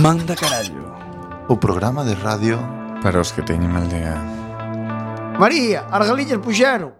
Manda Carallo. O programa de radio Para os que teñen mal día. María, Argalillas puxeron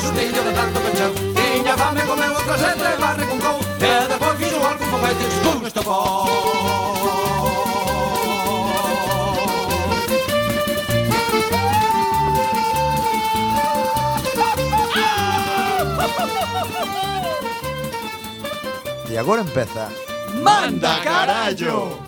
xustillo de tanto pechou Tiña fame, comeu outra casete e barre con cou. E depois fixo algo con fete e xustou E agora empeza Manda carallo!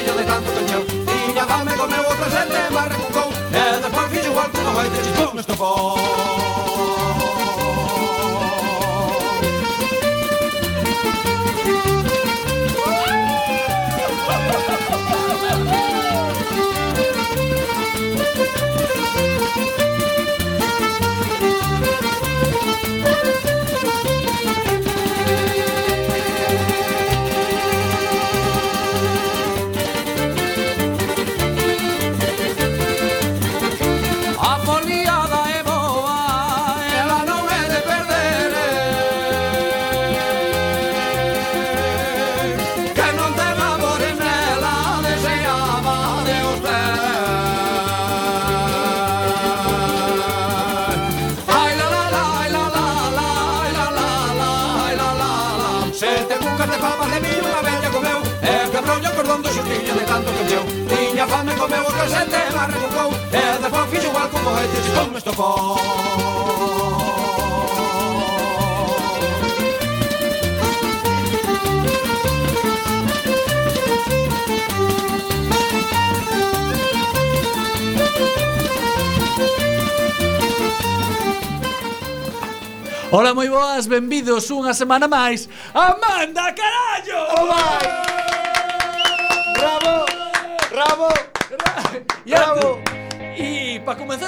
fillo de tanto peñeu Tiña fame comeu outra xente, mas recucou E despois fixo alto no baile de chispón estopou cuando xustiña de tanto que meu Tiña fame comeu outra casete e má rebucou E despois fixo igual con cohetes e con me estofou Ola, moi boas, benvidos unha semana máis. A Manda Ca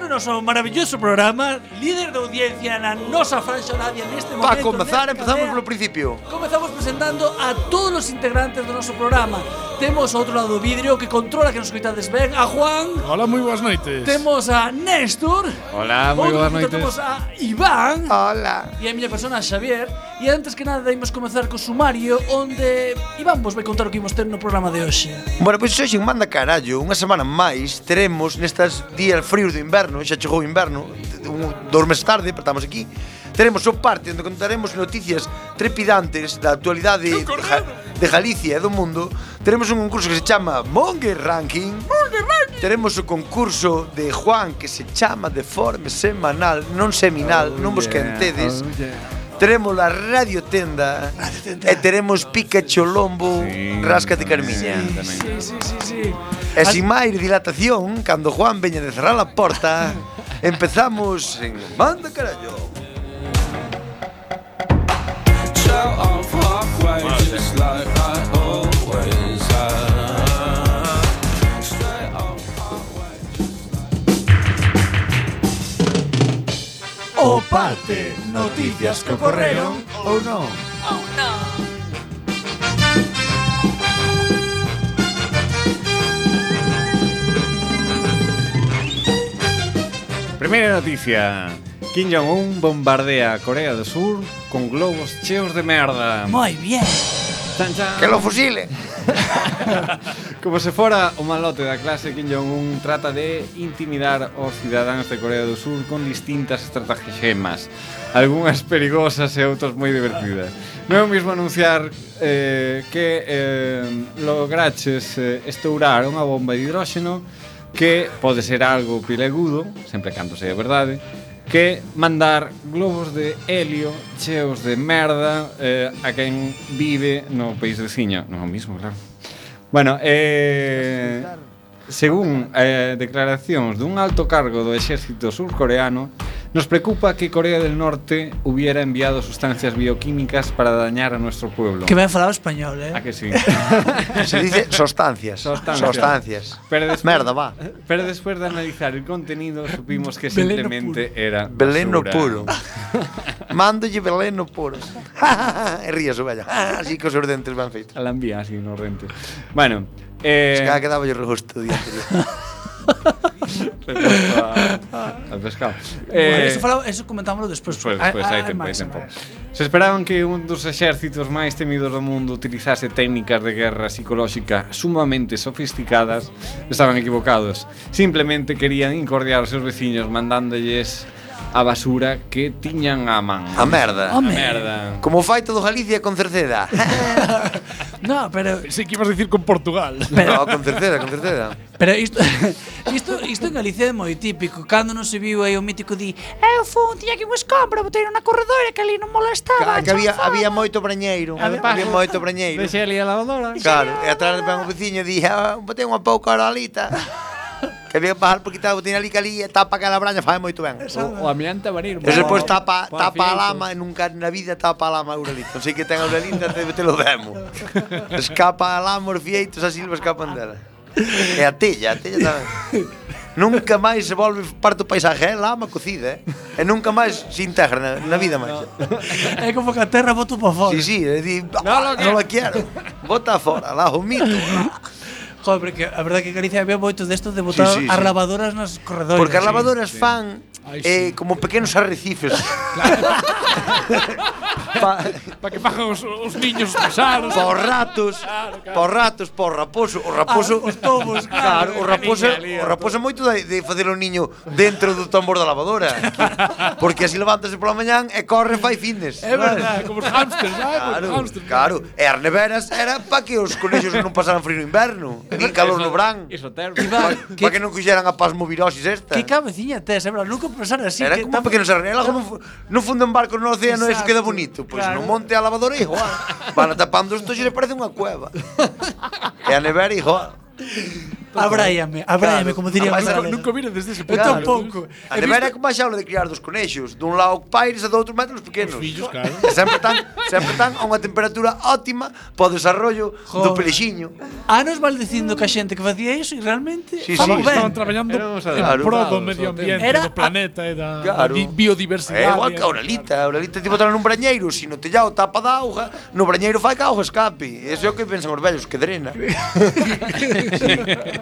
E comenzar o noso maravilloso programa, líder de audiencia na nosa franxa horaria neste momento. Para comenzar, empezamos polo principio Comezamos presentando a todos os integrantes do noso programa. Temos ao outro lado do vidrio que controla que nos coitades ben, a Juan. Hola, moi boas noites. Temos a Néstor. Hola, moi boas noites. Temos a Iván. Hola E a miña persona Xavier E antes que nada imos comezar co sumario onde Iván vos vai contar o que imos ter no programa de hoxe. Bueno, pois hoxe hoxe manda carallo, unha semana máis teremos nestas días fríos do inverno, xa chegou o inverno, un, dos meses tarde, pero estamos aquí. Teremos o parte onde contaremos noticias trepidantes da actualidade de, ja, de Galicia e do mundo. Teremos un concurso que se chama Monger Ranking. Monger Ranking. Teremos o concurso de Juan que se chama de forma semanal, non seminal, oh, non vos yeah, quentedes. Oh, yeah Teremos a Radio Tenda, radio tenda. Eh, e teremos Pica Cholombo, sí, Ráscate Carmiña. Sí, sí, sí, sí, E sin máis dilatación, cando Juan veña de cerrar a porta, empezamos en Manda Carallo. Show off halfway, just like I always have. O parte, noticias que ocorreron ou non. Primeira noticia. Kim Jong-un bombardea Corea do Sur con globos cheos de merda. Moi bien. Chan, chan. Que lo fusile. Como se fora o malote da clase, Kim Jong-un trata de intimidar os cidadáns de Corea do Sur con distintas estratagemas, algunhas perigosas e outras moi divertidas. Non é o mismo anunciar eh, que eh, lograches eh, estourar unha bomba de hidróxeno que pode ser algo pilegudo, sempre canto sei a verdade, que mandar globos de helio cheos de merda eh, a quen vive no país veciño. No mismo, claro. Bueno, eh, según eh, declaracións dun alto cargo do exército surcoreano, nos preocupa que Corea del Norte hubiera enviado sustancias bioquímicas para dañar a nuestro pueblo. Que ben falado español, eh? ¿A que sí? Se dice sustancias. Sustancias. Sustancias. Pero después, Merda, va. Pero después de analizar el contenido, supimos que Veleno simplemente era Veleno puro. Mándolle veleno puro. e rías vello. Así que os seus dentes van feitos. A la envía así, no rente. Bueno, eh, Se cada quedaba yo regosto o día anterior. al pescado. Eh, bueno, eso, falaba, eso comentámoslo despois. Pois, pues, pues, hai tempo, hai tempo. Se esperaban que un dos exércitos máis temidos do mundo utilizase técnicas de guerra psicolóxica sumamente sofisticadas, estaban equivocados. Simplemente querían incordiar os seus veciños mandándolles a basura que tiñan a man. A merda. A merda. Como fai todo Galicia con cerceda. no, pero sí, que ibas a decir con Portugal. Pero, no, con cerceda, con cerceda. Pero isto, isto, isto en Galicia é moi típico. Cando non se viu aí o mítico di Eu fun, tiña que un escombro, botei na corredora que ali non molestaba. Que, que había, había moito breñeiro. Había, había moito breñeiro. Deixei ali a lavadora. Claro, e atrás ven o veciño e di ah, Botei unha pouca oralita. Que veo bajar porque está o tinha ali cali e tapa cada braña, fai moito ben. O, o amiante a venir. E despois tapa, tapa a lama, e nunca na vida tapa a lama Aurelito. Sei que ten a Aurelito, te, te lo demo. Escapa a lama, os fieitos, as silvas escapan dela. E a tella, a tella tamén. Nunca máis se volve parte do paisaje, é lama cocida, eh? E nunca máis se integra na, na vida máis. No. é como que a terra boto para fora. Sí, sí, é di, no, no, ah, no la quero. Bota fora, la omito. Joder, porque a verdade que en Galicia había moitos destos de botar sí, sí, as sí. lavadoras nas corredores. Porque as lavadoras sí, fan eh, sí. Sí. eh, como pequenos arrecifes. Claro. Para pa que fagan os, os niños pesados. Por ratos, claro, claro. por ratos, por raposo, o raposo, ah, os tomos, claro, claro o raposo, o raposo moito de, de facer o niño dentro do tambor da lavadora. Porque así levántase pola mañán e corre fai fitness. É verdade, como os hamsters, ah, claro, hamsters, claro. E as neveras era para que os conexos non pasaran frío no inverno nin calor no verán. Iso termo. Para que, pa que non cuxeran a pasmovirosis esta. Que cabeciña tes, eh, bro? Nunca pensar así. Era que como tan... pequenos arrenelas, como non funde un barco no océano e iso queda bonito. Pois claro. no monte a lavadora e joa. Van atapando os e parece unha cueva. e a nevera e. Abráiame, abráiame, claro. como diría Además, nunca, nunca mira desde ese punto. Eu tampouco. Ademais é como a xaula de criar dos conexos. Dun lado paires e do outro metros pequenos. Os fillos, claro. E sempre tan, sempre tan a unha temperatura óptima para o desarrollo jo. do pelexiño. Anos maldicindo que a xente que facía iso e realmente sí, sí, ben. estaban traballando claro, en pro do medio ambiente, era, do planeta e da claro. biodiversidade. É igual que a oralita. A oralita tipo botar nun brañeiro, se no tellado tapa da auga, no brañeiro fai que a auga escape. Eso é o que pensan os vellos, que drena.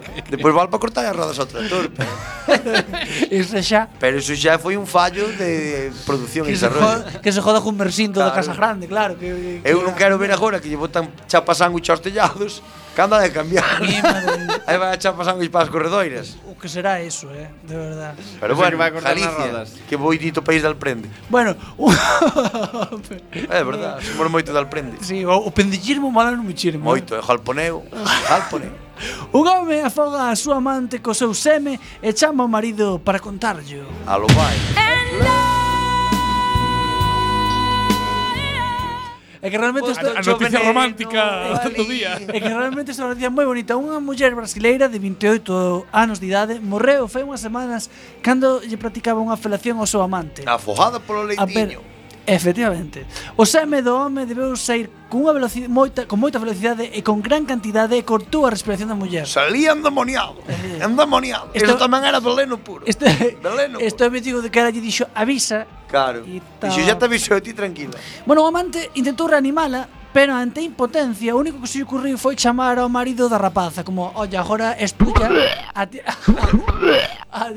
Depois volve para cortar as rodas ao tractor. Pero... Ese xa. Pero iso xa foi un fallo de produción que e desarrollo. Joda, que se joda cun mersinto claro. da Casa Grande, claro. Que, que, eu non quero ver agora que llevo tan chapas anguchos tellados Canda de cambiar. Aí vai a chapa sanguis para as corredoiras. O que será eso, eh? De verdad. Pero bueno, que vai Galicia, rodas. que boidito país del prende. Bueno, é verdad, somos moito del prende. Sí, o, o pendillismo malo non me chirme. Moito, é jalponeo, jalponeo. Un home afoga a súa amante co seu seme e chama o marido para contarllo. A lo vai. And É que realmente esta, a noticia romántica no, día. É que realmente esta noticia moi bonita. Unha muller brasileira de 28 anos de idade morreu fai unhas semanas cando lle practicaba unha felación ao seu amante. Afojada polo leitiño. Efectivamente. O seme do home debeu sair cunha velocidade moita con moita velocidade e con gran cantidade e cortou a respiración da muller. Salía endemoniado, eh, eh. endemoniado. Isto tamén era veleno puro. Isto, veleno. Isto é mítico de cara lle dixo avisa Claro. E, ta... e xa te avisou ti tranquila. Bueno, o amante intentou reanimala, pero ante a impotencia, o único que se lle ocurriu foi chamar ao marido da rapaza, como, "Olla, agora es tuya." A ti... a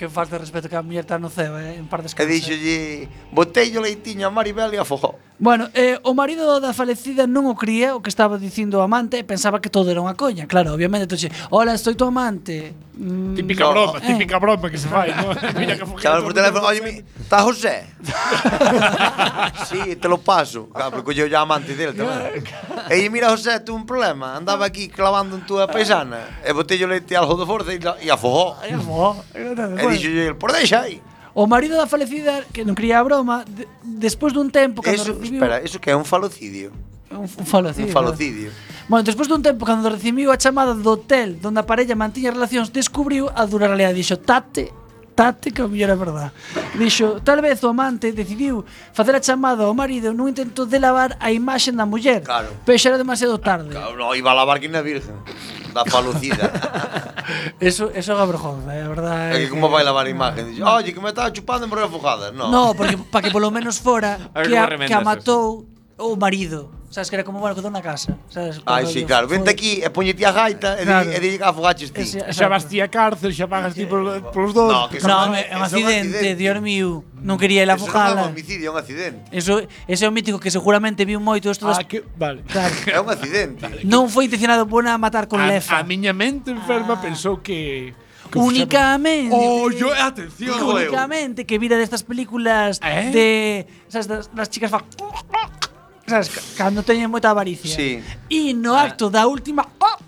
que falta de respeto que a muller está no ceo, eh, en par descansa. E dixolle, eh. botei o leitiño a Maribel e afogou. Bueno, eh, o marido da falecida non o cría o que estaba dicindo o amante e pensaba que todo era unha coña. Claro, obviamente, entonces, hola, estoy tu amante. Mm, típica no. broma, eh. típica broma que se fai, ¿no? Mira que fugiu. Por teléfono, oye, mi, está José? sí, te lo paso. Claro, porque colleu ya amante dele tamén. e mira, José, tu un problema. Andaba aquí clavando en túa paisana e botei o leite algo de forza e, e afogou. E amor. E Pois. dixo por deixa aí. O marido da falecida, que non cría a broma, de, despois dun tempo... Cando eso, recibiu... espera, eso que é un falocidio. Un, un falocidio. Un falocidio. Bueno, despois dun tempo, cando recibiu a chamada do hotel donde a parella mantiña relacións, descubriu a Duralea dixo, tate, estate que a mellor é verdad. Dixo, tal vez o amante decidiu facer a chamada ao marido nun intento de lavar a imaxe da muller. Claro. Pero xa era demasiado tarde. Claro, no, iba a lavar que na virgen. Da falucida. eso, eso é vergonza, é a verdade. É que como vai lavar a imagen? Dixo, oye, que me estaba chupando en morrer afogada. No, no porque para que polo menos fora que a, que a matou o marido Sabes que era como bueno que na casa. Sabes? Ai, sí, claro. Foi... Vente aquí e poñete a gaita claro. e di, ah, e di que afogaches ti. Xa vas ti a cárcel, xa pagas ti por, por os dous. No, que no, é un accidente, Dios mío. Non quería ir a. Eso non é un homicidio, é un accidente. Eso, ese é un mítico que seguramente viu moito isto das... Ah, que, vale. Claro. é un accidente. Vale, non foi intencionado por a matar con a, lefa. A miña mente enferma ah. pensou que únicamente. Oh, yo, atención, Únicamente que vira destas películas ¿Eh? de esas das, das chicas fa sabes, cando teñen moita avaricia. Sí. E no acto da última, oh,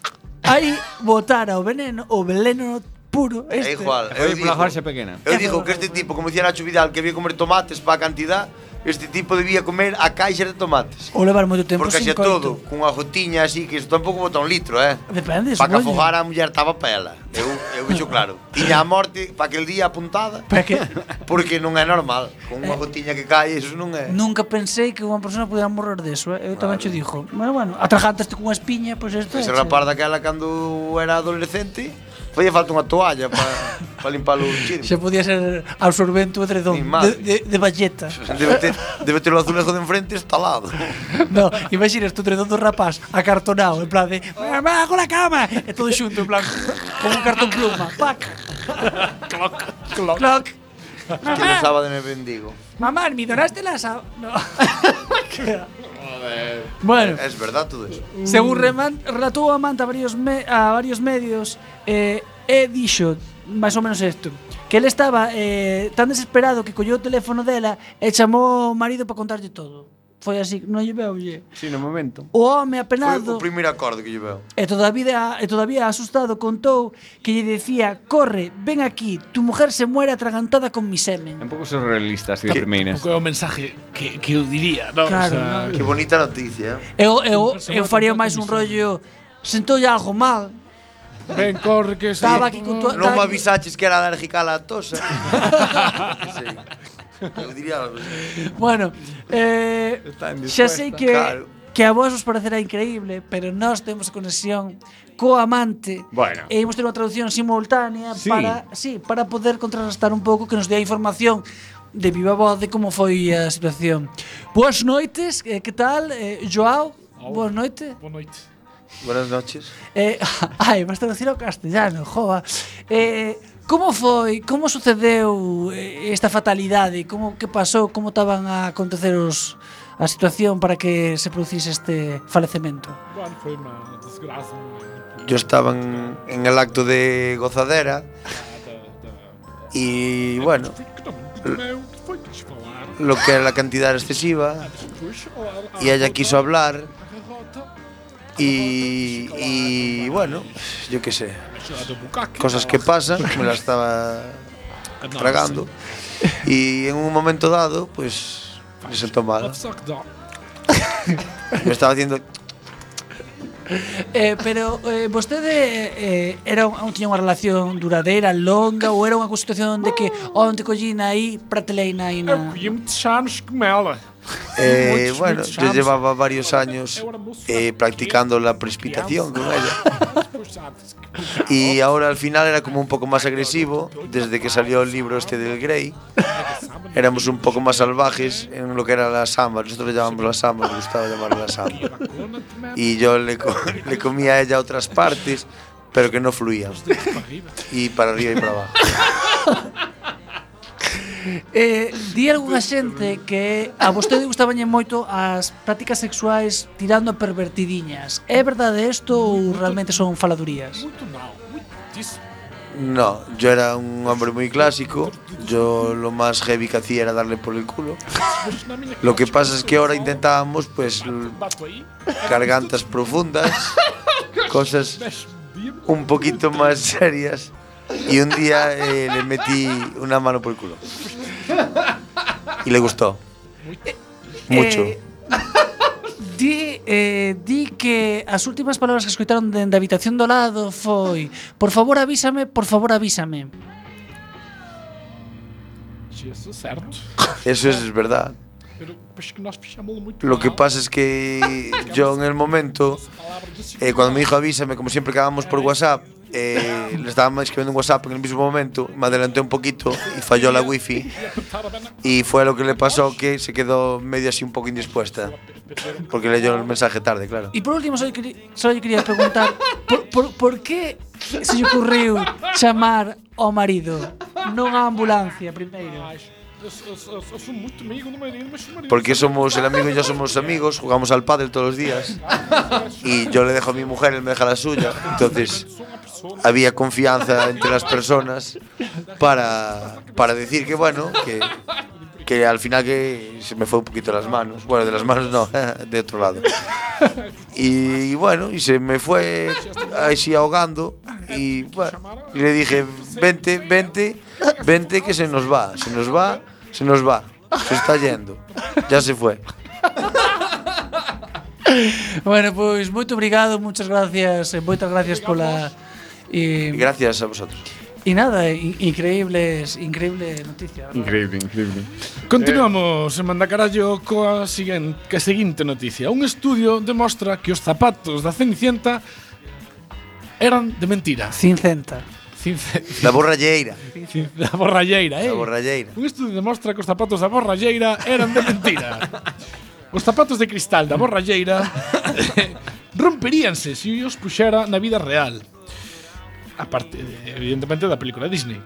aí botara o veneno, o veneno puro este. É igual. Eu, eu digo, pequena. Eu digo que este tipo, como dicía Nacho Vidal, que había comer tomates para a cantidad, este tipo debía comer a caixa de tomates. Ou levar moito tempo Porque sin coito. todo, cunha gotiña así, que isto tampouco bota un litro, eh? Depende, Para que afogara a muller estaba para ela. Eu, eu bicho claro. Tiña a morte para aquel día apuntada. Para que... Porque non é normal. Con unha eh, gotiña que cae, iso non é. Nunca pensei que unha persona pudera morrer deso, eh? Eu tamén vale. dixo. Bueno, bueno atrajantaste cunha espiña, pois pues isto Ese rapaz daquela cando era adolescente, Foi falta unha toalla para pa limpar o chirme. Se podía ser absorbente o edredón de, de, de balleta. Debe, ter, debe ter o azulejo de enfrente instalado. No, imaginas tu edredón do rapaz acartonado, en plan de mamá, con a cama, e todo xunto, en plan como un cartón pluma, pac. ¡Cloc! ¡Cloc! cloc. Es que no sábado me bendigo. Mamá, me donaste la... No. Eh, bueno, es verdad todo eso. Según relatou a Manta a varios, me, a varios medios, eh, e dixo máis ou menos isto que ele estaba eh, tan desesperado que colleu o teléfono dela e chamou ao marido para contarlle todo foi así, non lle veulle. Si, sí, no momento. O home apenado. Foi o primeiro acorde que lle veu. E todavía, e todavía asustado contou que lle decía, corre, ven aquí, tu mujer se muere atragantada con mi semen. Un pouco surrealista, así de primeiras. Eh. Un pouco o mensaje que, que eu diría, No, Claro, o sea, no. Que bonita noticia. Eh. Eu, eu, eu faría máis un rollo, sentoulle algo mal, Ven, corre, que... Estaba aquí con tu... Non me avisaches que era alérgica a lactosa. sí. Eu diría. bueno, eh, xa sei que claro. que a vos os parecerá increíble, pero nós temos conexión co amante bueno. e imos ter unha traducción simultánea sí. para sí, para poder contrarrestar un pouco que nos dé a información de viva voz de como foi a situación. Boas noites, eh, que tal? Eh, Joao, oh. boas noites. Boa noite. Buenas noches. Eh, ai, vas traducir ao castellano, jova. Eh, Como foi, como sucedeu eh, esta fatalidade? Como que pasou, como estaban a acontecer os a situación para que se producise este falecemento? Bueno, foi unha desgraza. Yo estaba en, en el acto de gozadera y bueno, lo que era la cantidad excesiva y ella quiso hablar Y, y bueno, yo qué sé. Cosas que pasan, me la estaba tragando. Y en un momento dado, pues me sentó mal. me estaba haciendo eh, pero eh, vostede eh, era un, tiña unha relación duradeira, longa ou era unha constitución de que oh, onte collina aí, prateleina aí na... Eu collí moitos anos con ela. Eh, muchos, bueno, muchos yo llevaba varios años eh, practicando la precipitación con ella. Y ahora al final era como un poco más agresivo, desde que salió el libro este del Grey. Éramos un poco más salvajes en lo que era la samba. Nosotros le llamamos la samba, nos gustaba llamarla la samba. Y yo le, co le comía a ella otras partes, pero que no fluían. Y para arriba y para abajo. Eh, di algunha xente que a vostede gustabanlle moito as prácticas sexuais tirando a pervertidiñas. É verdade isto ou realmente son faladurías? No, yo era un hombre muy clásico. Yo lo más heavy que hacía era darle por el culo. Lo que pasa es que ahora intentábamos, pues, gargantas profundas, cosas un poquito más serias. Y un día eh, le metí una mano por el culo. Y le gustó. Mucho. Eh, di, eh, di que as últimas palabras que escoitaron dende a habitación do lado foi Por favor avísame, por favor avísame Si eso é certo. Eso es verdad. Pero pues que Lo que pasa es que yo en el momento, de eh, cuando me dijo avísame, como siempre quedábamos por WhatsApp, eh, le estaba escribiendo un WhatsApp en el mismo momento, me adelanté un poquito y falló la wifi y fue lo que le pasó que se quedó medio así un poco indispuesta porque leyó el mensaje tarde, claro. Y por último, só lle quería, só lle quería preguntar por, por, por que se lle ocurriu chamar ao marido, non a ambulancia primeiro? Porque somos el amigo y yo somos amigos, jugamos al pádel todos los días. Y yo le dejo a mi mujer, él me deja la suya. Entonces había confianza entre las personas para, para decir que bueno, que, que al final que se me fue un poquito las manos. Bueno, de las manos no, de otro lado. Y, bueno, y se me fue así ahogando. Y bueno, y le dije, vente, vente, vente que se nos va, se nos va, Se nos va. Se está yendo. Ya se fue. bueno, pois pues, moito obrigado, muchas gracias, eh, moitas gracias pola e eh, gracias a vosotros. E nada, increíbles, increíble noticia. ¿verdad? Increíble, increíble. Continuamos eh. en Mandacarallo coa seguinte, que seguinte noticia. Un estudio demostra que os zapatos da Cenicienta eran de mentira. Cincenta. Cince... Da borralleira. Da borralleira, eh? Da borralleira. Un estudio demostra que os zapatos da borralleira eran de mentira. Os zapatos de cristal da borralleira romperíanse se os puxera na vida real. A parte, evidentemente, da película Disney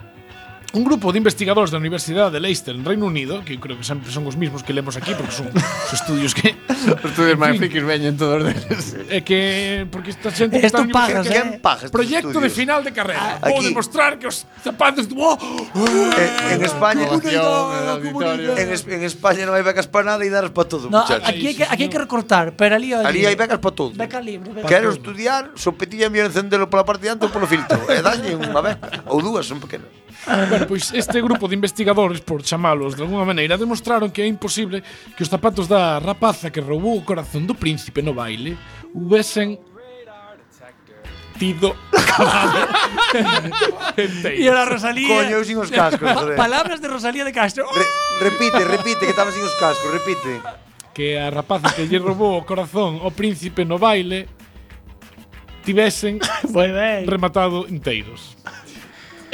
un grupo de investigadores da Universidade de Leicester en Reino Unido, que eu creo que sempre son os mismos que lemos aquí, porque son os estudios que... os estudios máis frikis veñen todos deles. É que... Porque esta xente... Esto pagas, que, eh? pagas Proyecto de final de carrera. Ah, Vou demostrar que os zapatos... Oh, eh, en ah, España... En, en España non hai becas para nada e daras para todo, no, muchachos. Aquí, hay que, aquí hai que recortar, pero ali... Ali hai becas para todo. Beca libre. Beca Quero estudiar, sopetilla me encendelo pola parte de antes ou polo filtro. e dalle unha beca. Ou dúas, son pequenas. Bueno, pois este grupo de investigadores, por chamalos de alguna maneira, demostraron que é imposible que os zapatos da rapaza que roubou o corazón do príncipe no baile hubesen tido acabado. e era Rosalía. Coño, eu sin os cascos. Pa palabras de Rosalía de Castro. Re repite, repite, que estaba sin os cascos, repite. Que a rapaza que lle roubou o corazón ao príncipe no baile tivesen pois rematado inteiros.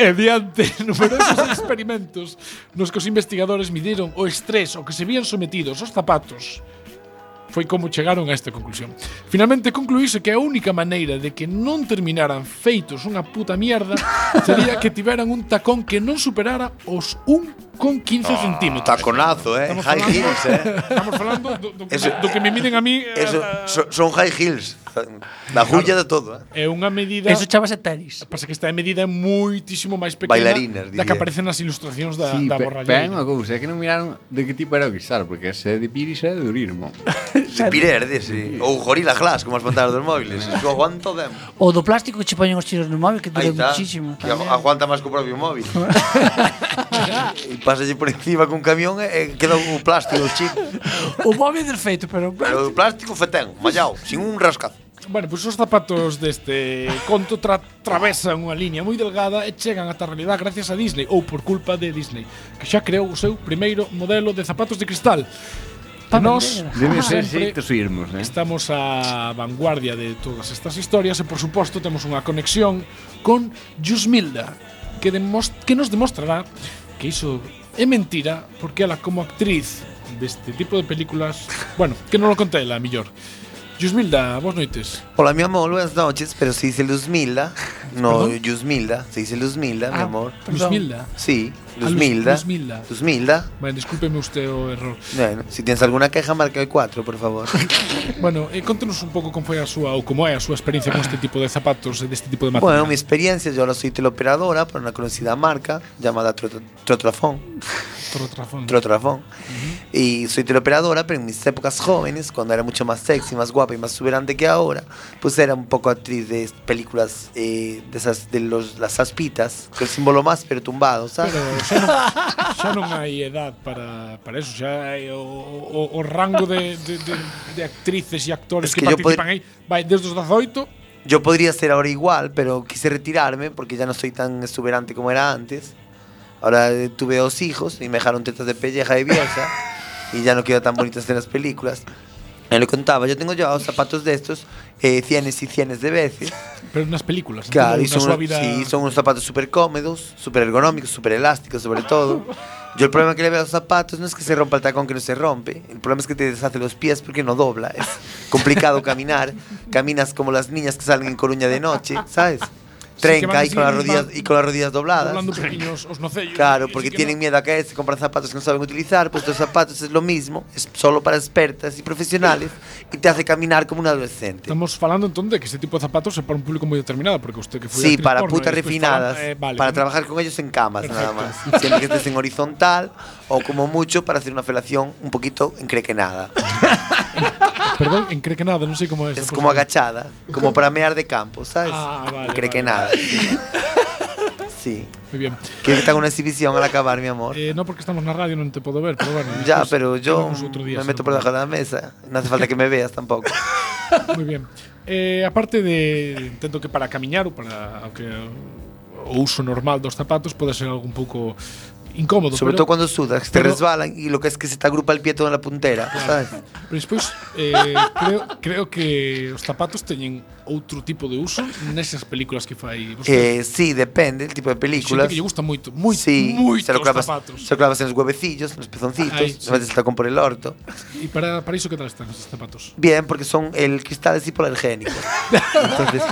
E diante numerosos experimentos nos que os investigadores midiron o estrés ao que se vían sometidos os zapatos foi como chegaron a esta conclusión. Finalmente concluíse que a única maneira de que non terminaran feitos unha puta mierda sería que tiveran un tacón que non superara os 1 con 15 oh, ah. centímetros. Taconazo, eh. Estamos high falando, heels, eh. Estamos falando do, do, eso, do que me miden a mí. Eso, eh, so, son high heels. La julla claro, de todo, eh. É unha medida Eso chamase tenis. Pasa que esta medida é muitísimo máis pequena Bailarinas, da que aparecen nas ilustracións da, sí, da borrallera. Pero é unha cousa, é que non miraron de que tipo era o cristal, porque se de piris é de durismo. de pirer, dese. Ou gorila glass, como as pantallas dos móviles. Eso aguanta o demo. Ou do plástico que che poñen os tiros no móvil, que dura muchísimo. Que aguanta máis que o propio móvil. pasalle por encima cun camión e, e queda o plástico, o chip. o móvil desfeito, pero o plástico... Pero o plástico fetén, mallao, sin un rascazo. Bueno, pois pues os zapatos deste conto tra travesan unha liña moi delgada e chegan ata a realidade gracias a Disney ou por culpa de Disney, que xa creou o seu primeiro modelo de zapatos de cristal. Nós debe ser xeitos irmos, né? Estamos a vanguardia de todas estas historias e por suposto temos unha conexión con Jusmilda, que, que nos demostrará que iso é mentira porque ela como actriz deste tipo de películas, bueno, que non lo conté ela, mellor. Jusmilda, boas noites. Hola, mi amor, buenas noches, pero se dice Luzmilda, no ¿Perdón? Yusmilda, se dice Luzmilda, mi Ah, amor. Perdón. Jusmilda. Sí, Luzmilda. Luzmilda. Luzmilda. Bueno, discúlpeme usted o error. Bueno, si tienes alguna queja, marca el 4, por favor. Bueno, eh, contenos un pouco como foi a súa ou como é a súa experiencia con este tipo de zapatos deste tipo de Bueno, material. mi experiencia, yo ahora soy teleoperadora para una conocida marca llamada Trot- Trotrafón. Trotrafón. Trotrafón. Y soy teleoperadora, pero en mis épocas jóvenes, cuando era mucho más sexy, más guapa y más exuberante que ahora, pues era un poco actriz de películas eh, de esas de los las aspitas, que el símbolo más pertumbado, ¿sabes? Pero xa non, xa non hai edad para, para eso, xa hai o, o, o rango de, de, de, de actrices e actores es que, que participan aí vai desde os 18 Yo podría ser ahora igual, pero quise retirarme porque ya no soy tan exuberante como era antes. Ahora eh, tuve dos hijos y me dejaron tetas de pelleja de vieja y ya no quedo tan bonitas en las películas. Me lo contaba, yo tengo llevado zapatos de estos eh, cienes y cienes de veces. Pero nas películas. Claro, y son, vida sí, son unos zapatos súper cómodos, súper ergonómicos, súper elásticos sobre todo. Yo el problema que le veo a los zapatos no es que se rompa el tacón que no se rompe, el problema es que te deshace los pies porque no dobla. Es complicado caminar, caminas como las niñas que salen en Coruña de noche, ¿sabes? Que Trenca y con las rodillas, y con las rodillas dobladas. poquinho os, nocellos. Claro, porque sí que tienen no- miedo a caerse, compran zapatos que no saben utilizar, pues los zapatos es lo mismo, es solo para expertas y profesionales y te hace caminar como un adolescente. Estamos falando entón de que este tipo de zapatos é para un público moi determinado, porque usted que foi Sí, para porno, putas refinadas. eh, vale, para trabajar con ellos en camas, nada más. Siempre que estés en horizontal o como mucho para hacer una felación un poquito encrequenada. Perdón, en cree que nada, non sei como é. Es esa como agachada, como para mear de campo, ¿sabes? Ah, vale, Encrequenada. Sí. Moi bien. Quiero que haga una exhibición al acabar, mi amor. Eh, no porque estamos na radio non te podo ver, pero bueno. ya, despois pero yo me meto por debajo de la mesa. No hace falta que me veas tampoco. Moi bien. Eh, aparte de entendo que para camiñar ou para aunque o uso normal dos zapatos pode ser algo un pouco incómodo, Sobre pero, todo cuando sudas, que te pero- resbalan y lo que es que se te agrupa el pie todo en la puntera, ¿sabes? pero despois eh, creo, creo que os zapatos teñen outro tipo de uso nesas películas que fai Eh, vostede. sí, depende el tipo de Xente películas. que lle gusta moito, moi, Sí, moito se lo, os clavas, zapatos. se lo clavas en los huevecillos, en los pezoncitos, Ay, sí. metes el tacón por el orto. E para, para iso que tal están esos zapatos? Bien, porque son el cristal es hipoalergénico. Entonces,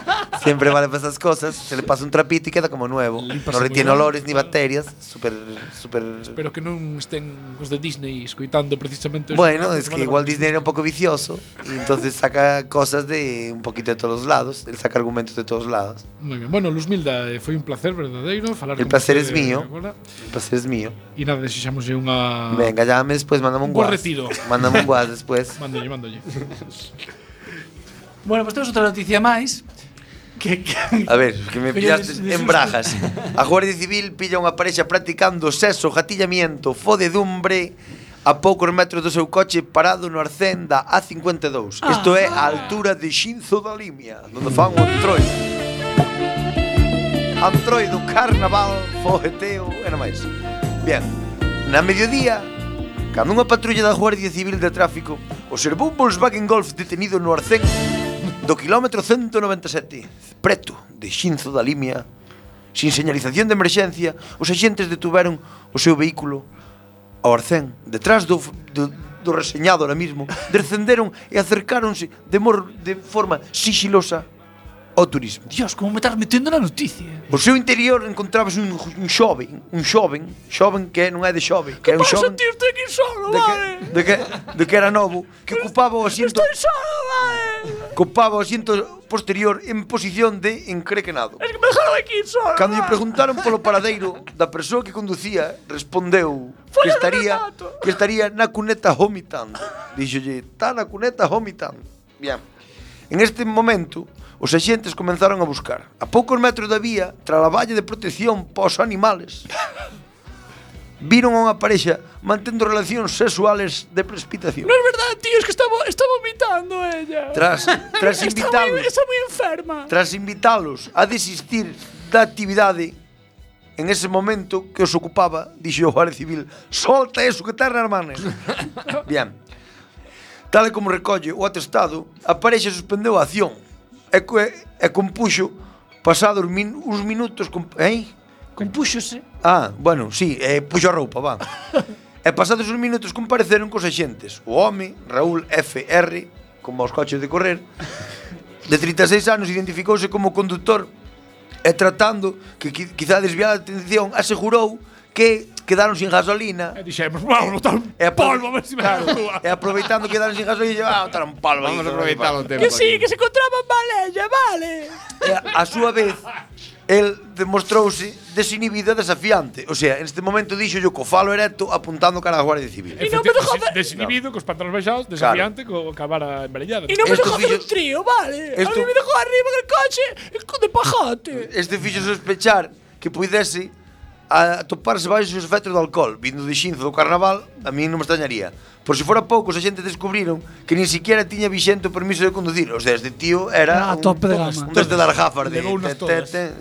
siempre vale para esas cosas. Se le pasa un trapito y queda como nuevo. No retiene olores ni bacterias. Súper, súper. Espero que non estén os de Disney escoitando precisamente Bueno, es que igual Disney era un poco vicioso y entonces saca cosas de un poquito de todos todos lados, el saca argumentos de todos lados. Muy ben. Bueno, Luzmilda, eh, foi un placer verdadeiro falar El placer es mío. Agora. El placer es mío. E nada, desexámoslle unha Venga, llámame despois, mándame un, un WhatsApp. retiro. Mándame un WhatsApp despois. Mándolle, mándolle. bueno, pues temos outra noticia máis. Que, que... A ver, que me pillaste en brajas. A Guardia Civil pilla unha parexa practicando sexo, gatillamiento, fodedumbre a poucos metros do seu coche parado no Arcén da A52. Ah. Isto é a altura de Xinzo da Limia, onde fan o entroido. Antroido, carnaval, fogueteo, era máis. Bien, na mediodía, cando unha patrulla da Guardia Civil de Tráfico observou un Volkswagen Golf detenido no Arcén do kilómetro 197, preto de Xinzo da Limia, sin señalización de emerxencia, os axentes detuveron o seu vehículo ao Arcén, detrás do, do, do reseñado ahora mismo, descenderon e acercáronse de, mor, de forma sigilosa ao turismo. Dios, como me estás metendo na noticia. O seu interior encontrabas un, un xoven, un xoven, xoven que non é de xoven, que, que era un xoven. Que aquí solo, de que, de que, de que era novo, que ocupaba o asiento. Estoy solo, vale. Ocupaba o asiento posterior en posición de encrequenado. Es que me dejaron aquí solo. Cando lle preguntaron polo paradeiro da persoa que conducía, respondeu Foi que estaría que estaría na cuneta vomitando. Díxolle, "Está na cuneta vomitando." Bien. En este momento, os axentes comenzaron a buscar. A poucos metros da vía, tras a valla de protección pos animales, viron a unha parexa mantendo relacións sexuales de precipitación. Non é verdade, tío, es que está, está vomitando ella. Tras, tras invitalos... está moi enferma. Tras invitalos a desistir da actividade en ese momento que os ocupaba, dixo o Guardia Civil, solta eso que terra, hermanes. Bien, Tal e como recolle o atestado, a parexa suspendeu a acción e, co, e compuxo pasados min, uns minutos... Com, eh? Compúxose? Ah, bueno, sí, eh, puxo a roupa, va. e pasados uns minutos compareceron cos axentes. O home, Raúl F.R., como aos coches de correr, de 36 anos identificouse como conductor e tratando que quizá desviar a atención asegurou que quedaron sin gasolina. E dixemos, vamos botar un e polvo a ver se me claro, E aproveitando que quedaron sin gasolina, lle vamos botar un polvo. Vamos a aproveitar o tempo. Que sí, que se encontraban balella, vale. E a, a súa vez, el demostrouse desinhibido e desafiante. O sea, en este momento dixo yo co falo erecto apuntando cara a Guardia Civil. E non me dejó hacer... Desinhibido, no. cos pantalóns baixados, desafiante, claro. co cabara embarellada. E non me dejó hacer fillo... un trío, vale. Esto... A mí me dejó arriba del el coche de pajote. Este fixo sospechar que puidese a toparse baixo os efectos do alcohol, vindo de xinzo do carnaval, a mí non me extrañaría. Por se fora poucos, a xente descubriron que nin siquiera tiña vixente o permiso de conducir. O sea, este tío era ah, a un, tope de gama. un desde dar gafas de... Te, te, te.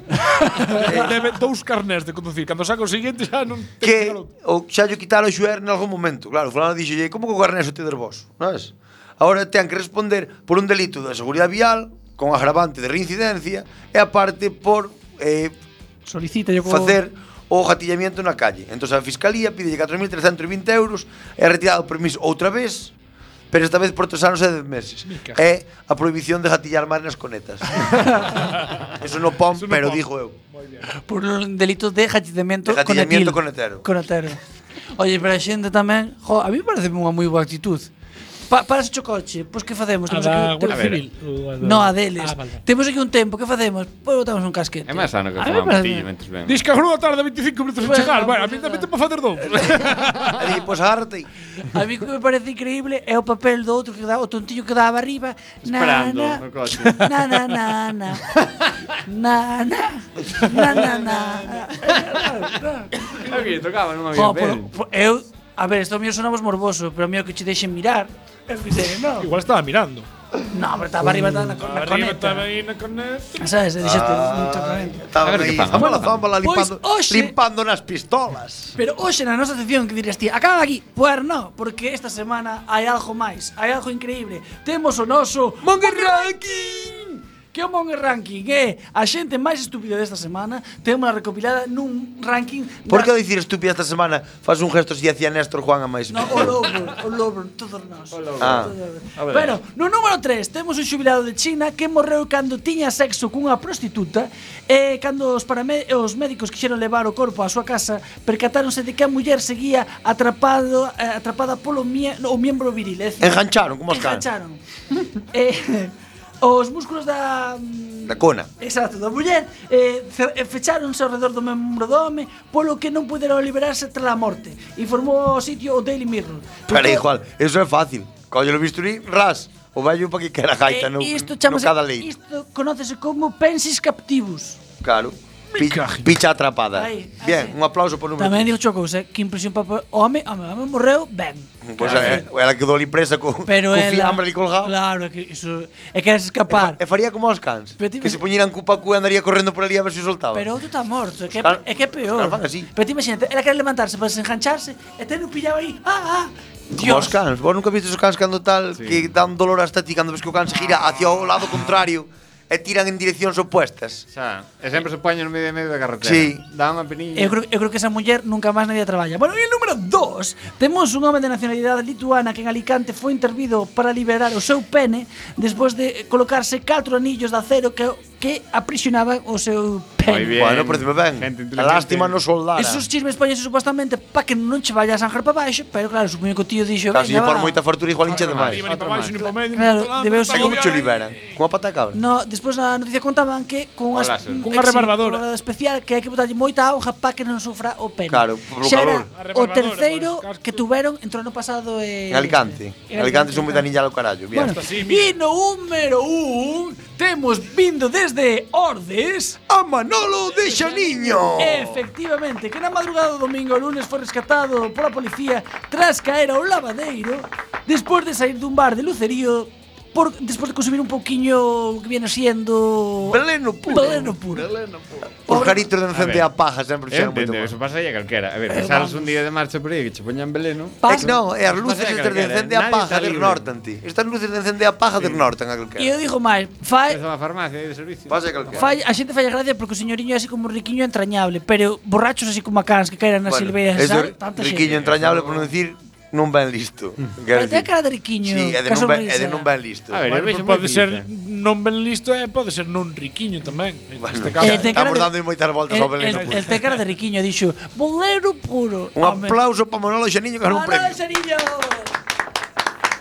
Eh, Debe dous carnés de conducir. Cando saca o seguinte xa non... Que o, xa lle quitar o xuer en algún momento. Claro, fulano dixo, como que o carnés o tedes vos? Sabes? Ahora ten que responder por un delito da de seguridade vial, con agravante de reincidencia, e aparte por... Eh, Solicita yo como... Facer o gatillamiento na calle. Entón a Fiscalía pide 4.320 euros e retirado o permiso outra vez pero esta vez por tres anos e dez meses. Mica. É a prohibición de gatillar máis nas conetas. Eso no pon, Eso no pero pon. dijo eu. Por un delito de gatillamiento, de gatillamiento conetero. conetero. Oye, pero a xente tamén, jo, a mí parece unha moi boa actitud. Pa, parase o coche, pois que facemos? Temos aquí da Guardia Civil? No, a deles. Ah, vale. Temos aquí un tempo, que facemos? Pois botamos un casquete. É máis sano que fumar un pitillo mentres ben. Dis que a grúa tarda 25 minutos en chegar. Bueno, a mí tamén te facer dous. Di, pois agárrate. A mí que me parece increíble é o papel do outro que dá, o tontillo que daba arriba. Esperando na, no coche. Na, na, na, na. Na, na. Na, na, na. Aquí, tocaba, non había pel. Eu, a ver, isto mío sonamos morboso, pero a mí o que che deixen mirar Dixen, no. Igual estaba mirando. No, pero estaba arriba da na, na arriba coneta. Estaba aí na. Sabes, e dixete ah, exactamente. Estaba aí, estaba a zómbola limpando, pois hoxe, limpando nas pistolas. Pero hoxe na nosa sección que dirías ti, acaba aquí. Pues no, porque esta semana hai algo máis, hai algo increíble. Temos o noso Monger Ranking que o Mon Ranking é a xente máis estúpida desta semana, temos recopilada nun ranking... Por que da... dicir estúpida esta semana? Faz un gesto se si hacía Néstor Juan a máis... No, o Lobro, o Lobro, todos nós. Ah. Bueno, no número 3 temos un xubilado de China que morreu cando tiña sexo cunha prostituta e cando os, paramé... os médicos quixeron levar o corpo á súa casa percatáronse de que a muller seguía atrapado, eh, atrapada polo mie... o miembro viril. Decir, Engancharon, como os caras. Engancharon. eh, os músculos da... Mm, da cona. Exacto, da muller eh, eh fecháronse ao redor do membro do home polo que non puderon liberarse tras a morte. Informou o sitio o Daily Mirror. Pero Porque... igual, eso é fácil. Colle o bisturí, ras. O vello para que quera gaita eh, no, isto no cada lei. Isto conócese como pensis captivos. Claro. Picha, picha atrapada. Aí, Bien, un aplauso por número. Tamén dixo cousa, que impresión para home, home, home morreu ben. Pois pues eh, claro. eh, ela quedou ali presa co, Pero co ela, fiambre ali colgado. Claro, é que iso é que escapar. E, faría como os cans, Pero que se poñeran cu e andaría correndo por ali a ver se soltaba. Pero outro está morto, é que can, é que é peor. Can así. Pero ti imagínate, ela quere levantarse para desengancharse e ten un pillado aí. Ah, ah. Dios. Como os cans, vos nunca vistes os cans cando tal sí. que dan dolor hasta ti cando ves que o can se gira hacia o lado contrario e tiran en direccións opuestas. Xa, e sempre se poñen no medio de medio da carretera. Sí. Dá unha penilla. Eu creo, eu creo que esa muller nunca máis nadie traballa. Bueno, e o número 2, temos un home de nacionalidade lituana que en Alicante foi intervido para liberar o seu pene despois de colocarse catro anillos de acero que que aprisionaban o seu pene. Bueno, parece me ben. A lástima non soldara. Esos chismes pañase supostamente pa que non che vaya a sanjar para baixo, pero claro, supoño que o tío dixo... Claro, se por moita fortuna igual hincha demais. Ni para baixo, ni para medio, claro, debeu ser... Como che liberan? Como pata cabra? No, despois na noticia contaban que con unha cunha rebarbadora especial que hai que botarlle moita auga para que non sufra o pene. Claro, por calor. o terceiro que tuveron entre o ano pasado e... En Alicante. En Alicante son moi danilla ao carallo. Bueno, e no número un temos vindo de desde Ordes a Manolo de Xaniño. Efectivamente, que na madrugada do domingo o lunes foi rescatado pola policía tras caer ao lavadeiro despois de sair dun bar de lucerío por, despois de consumir un pouquiño que viene siendo veleno puro. Veleno puro. Veleno puro. Os garitos de encender a, a paja sempre xeron moito. Eso pasa a calquera. A ver, eh, sales un día de marcha por aí que che poñan veleno. Eh, Pas, eh, non, é as luces estas de encende a paja del Norton, ti. Estas luces de encende a paja sí. del Norton a calquera. E eu digo máis, fai Esa farmacia de servicio. Pasa calquera. Fai, a xente falla gracia porque o señoriño é así como riquiño entrañable, pero borrachos así como a cans que caeran nas bueno, silveiras, sabe? Tanta xente. Riquiño entrañable por non dicir non ben listo. Mm. Pero ten cara de riquiño. Sí, é de, non ben, é de non ben listo. A ver, bueno, pues pode ser non ben listo e pode ser non riquiño tamén. Bueno, este caso, eh, estamos de, dando moitas voltas ao Belén. El, el, el ten cara de riquiño, dixo, bolero puro. Un Home. aplauso para Manolo Xaniño que era un premio. Manolo Xaniño!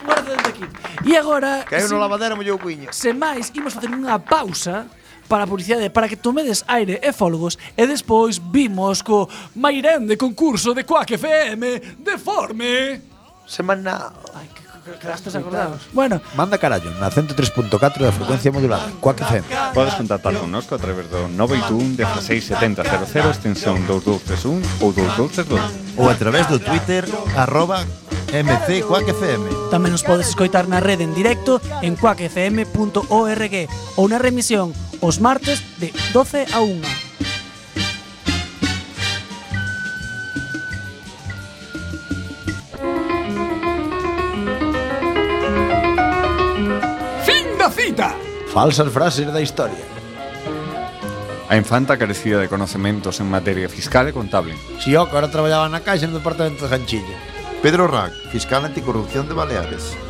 Guarda dentro aquí. E agora... Que hai unha lavadera, mollou cuiño. sen máis, imos facer unha pausa para a publicidade para que tomedes aire e folgos e despois vimos co Mairén de concurso de Quack FM deforme semanal. Ai, que quedaste acordados. Bueno. Manda carallo na 103.4 da frecuencia modulada. Quack FM. Podes contactar connosco a través do 921 16700 extensión 2231 ou 2232. Ou a través do Twitter arroba MC Quack FM. Tamén nos podes escoitar na rede en directo en quackfm.org ou na remisión os martes de 12 a 1. Fin da cita. Falsas frases da historia. A infanta carecía de conocementos en materia fiscal e contable. Si o que ahora traballaba na caixa no departamento de Ganchillo. Pedro Rack, fiscal anticorrupción de Baleares.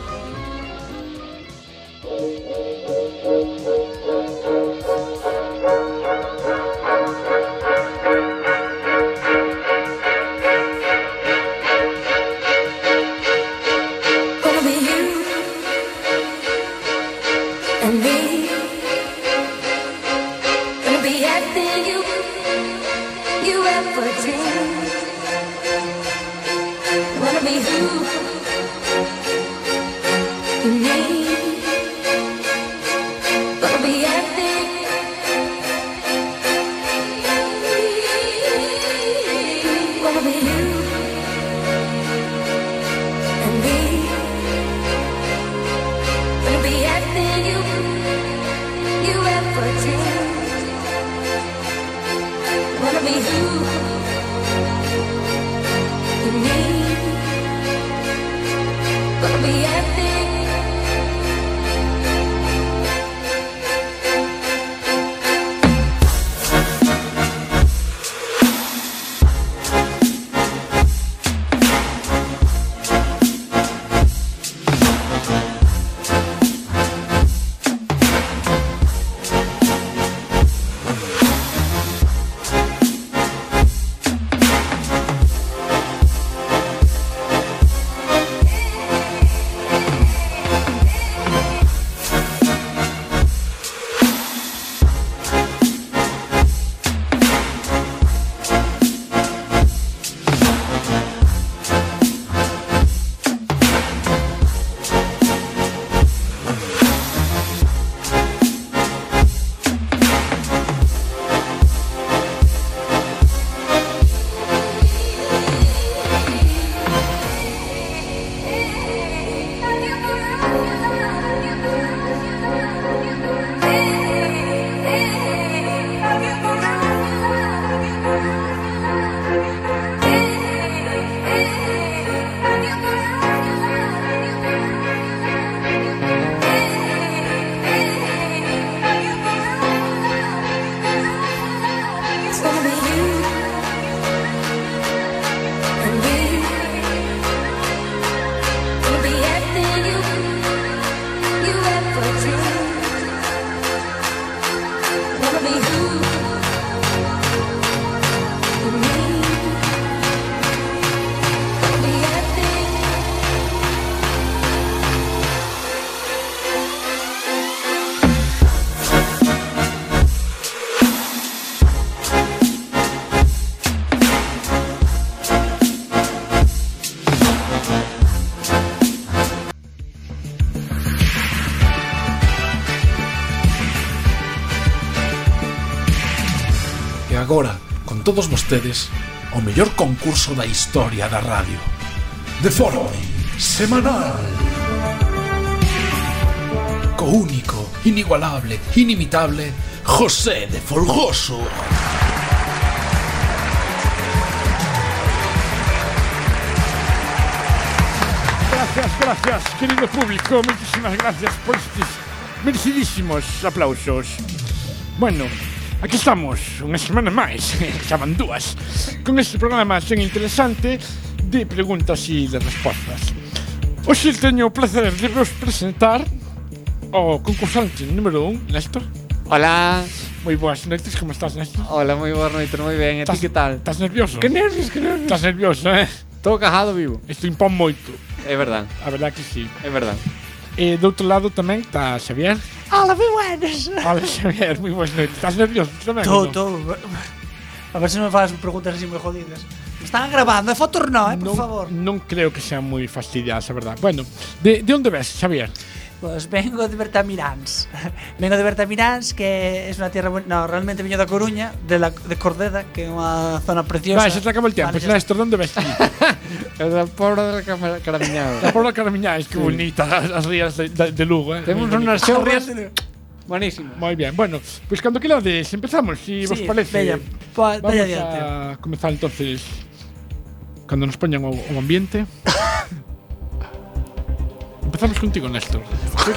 Todos o mellor concurso da historia da radio. De semanal. Co único, inigualable, inimitable, José de Folgoso. Gracias, gracias, querido público. Muchísimas gracias por estos merecidísimos aplausos. Bueno, Aquí estamos, unha semana máis, xa van dúas, con este programa tan interesante de preguntas e de respostas. Hoxe teño o placer de vos presentar o concursante número un, Néstor. Hola. Moi boas noites, como estás, Néstor? Hola, moi boas noites, moi ben, e ti que tal? Estás nervioso? Que nervios, que nervios. Estás nervioso, eh? Todo cajado vivo. Isto impón moito. É verdad. A verdad que sí. É verdad. E do outro lado tamén está Xavier. Hola, moi buenas. Hola, Xavier, moi boas noites. Estás nervioso? Tamén, todo, todo. A ver se me faz preguntas así moi jodidas. Están grabando, é fotos no, eh, por non, favor. Non creo que sean moi fastidiadas, a verdad. Bueno, de, de onde ves, Xavier? Pois vengo de Bertamiráns. Vengo de Bertamiráns, que é unha tierra... No, realmente viño da Coruña, de, la, de Cordeda, que é unha zona preciosa. Vai, xa te acaba el tempo, vale, xa ves ti? É da Pobra da Caramiñada. Da Pobra da Caramiñais, que sí. bonita as, as rías de, de, de Lugo, eh. Temos unhas xorras... Buenísimo. Moi ben. Bueno, pois pues, cando quilades empezamos, si sí, vos parece. Bella, pa, vamos bella a comezar entonces cando nos poñan o, o ambiente. Empezamos contigo, Néstor.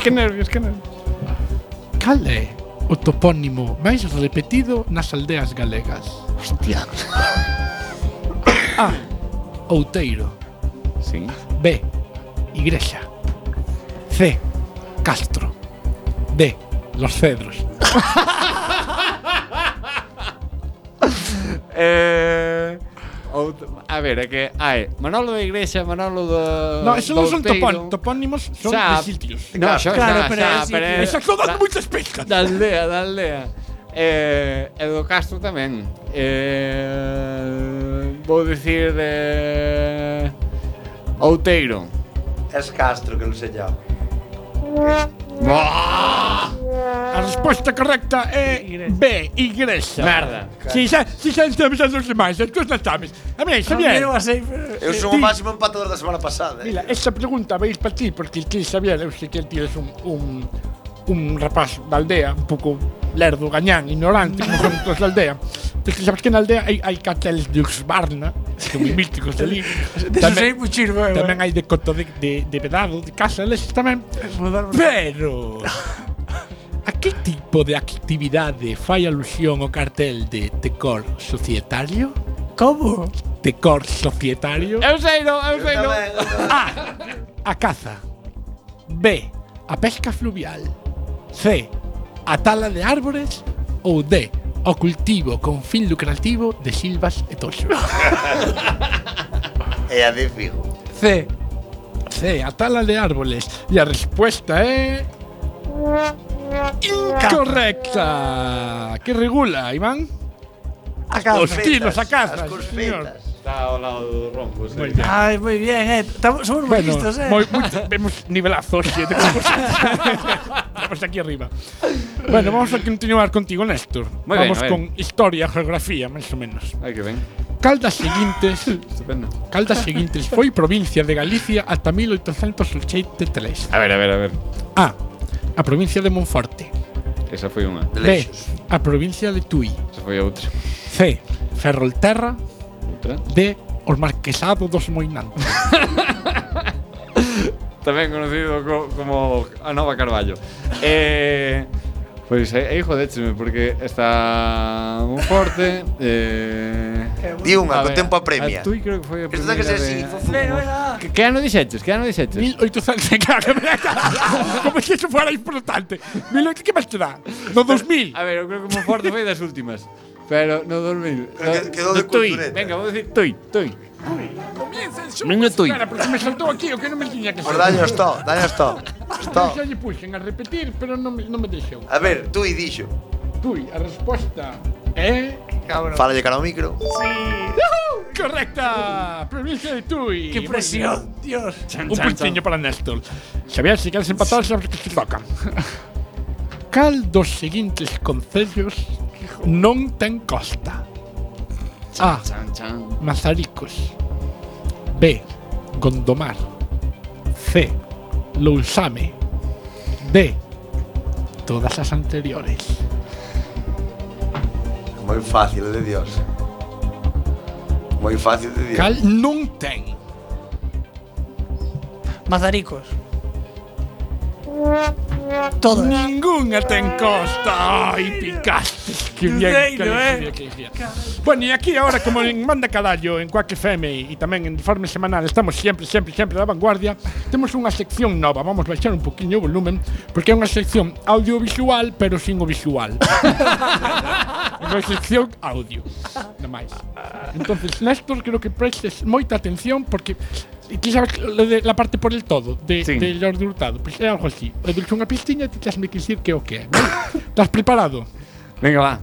que nervios, que nervios. Cal é o topónimo máis repetido nas aldeas galegas? Hostia. A. Outeiro. Sí. B. Igrexa. C. Castro. D. Los Cedros. eh... Out... a ver, é que hai Manolo da Igrexa, Manolo do... No, eso non son topón, topónimos son xa, de sitios. No, claro, xa, claro, xa, pero, xa, pero, esas son das moitas pescas. Da aldea, da aldea. Eh, e do Castro tamén. Eh, vou dicir de... Outeiro. Es Castro, que non sei xa resposta correcta é. B, igrexa. Merda. Si xa, si xa estamos a dos demais, as túas sabes. A mí, Xavier. Eu, eu son o máximo empatador da semana pasada. Eh. Mira, esa esta pregunta vais para ti, porque ti, Xavier, eu sei que ti eres un, un, un rapaz da aldea, un pouco lerdo, gañán, ignorante, como son todos da aldea. Porque sabes que na aldea hai, hai carteles de Uxbarna, que son míticos ali. Tamén, sei puxir, tamén hai de coto de, de, de vedado, de casa, eles tamén. Pero... A que tipo de actividade fai alusión o cartel de Tecor Societario? Como? Tecor Societario? Eu sei non, eu sei non. A. A caza. B. A pesca fluvial. C. A tala de árbores. Ou D. O cultivo con fin lucrativo de silvas e toxo. É a de fijo. C. C. A tala de árboles. E a respuesta é... Incorrecta. Que regula, Iván? A casa. Os tiros a señor. crucetas. Está ao lado do rombo, sí. Moi bien. Bien, eh. Estamos, somos Bueno, listos, eh. moi, moi, vemos nivelazo hoxe de Vamos aquí arriba. Bueno, vamos a continuar contigo, Néstor. Ben, vamos ver. con historia, geografía, máis ou menos. Ai, que ben. Cal das seguintes, Estupendo. cal das seguintes foi provincia de Galicia ata 1883? A ver, a ver, a ver. A. a provincia de Monforte. Esa foi unha. B, a provincia de Tui. Esa foi outra. C, Ferrolterra. Outra. D, os marquesados dos Moinantes. Tamén conocido co, como a Nova Carballo. eh, pois pues, aí eh, eh jodécheme porque está Monforte, eh, Di unha, con tempo apremia. A tui creo que foi a primeira que ser así. Que, que ano dixetes? Que ano dixetes? 1800, claro, que Como se iso fuera importante. 1800, que máis te dá? No 2000. A ver, eu creo que o forte foi das últimas. Pero no 2000. Pero que, quedou de tui. Venga, vou dicir tui, tui. Comienza el show. Venga, tui. Porque me saltou aquí o que non me tiña que saltar. Por daño esto, daño esto. Esto. Ah, Xa lle puxen a repetir, pero non me, non me deixou. A ver, tú tui dixo. Tui, a resposta é... Cabrón. de cara ao micro. Sí. Correcta! Provincia de Tui. ¡Qué presión! Dios. Chan, Un puntiño para Néstor. Xavier, se queres empatado, sabes que te toca. Cal dos seguintes concellos non ten costa? A. Mazaricos B. Gondomar C. Lousame D. Todas as anteriores. Moi fácil, de Dios. Moi fácil de Dios. Cal non ten. Mazaricos. Todas. Ninguna ten costa. Ai, picaste. Que bien, que bien, eh. que bien. Bueno, e aquí ahora, como en Manda Cadallo, en Quack FM e tamén en Informe Semanal, estamos sempre, sempre, sempre da vanguardia, temos unha sección nova. Vamos a baixar un poquinho o volumen, porque é unha sección audiovisual, pero sin o visual. unha sección audio. Nada máis. Entonces, Néstor, creo que prestes moita atención, porque que sabes lo de la parte por el todo de, sí. de Lord Hurtado, pois pues é algo así. Eu dulce unha pistiña e ti tens que dicir que é o que é. Estás preparado? Venga, va.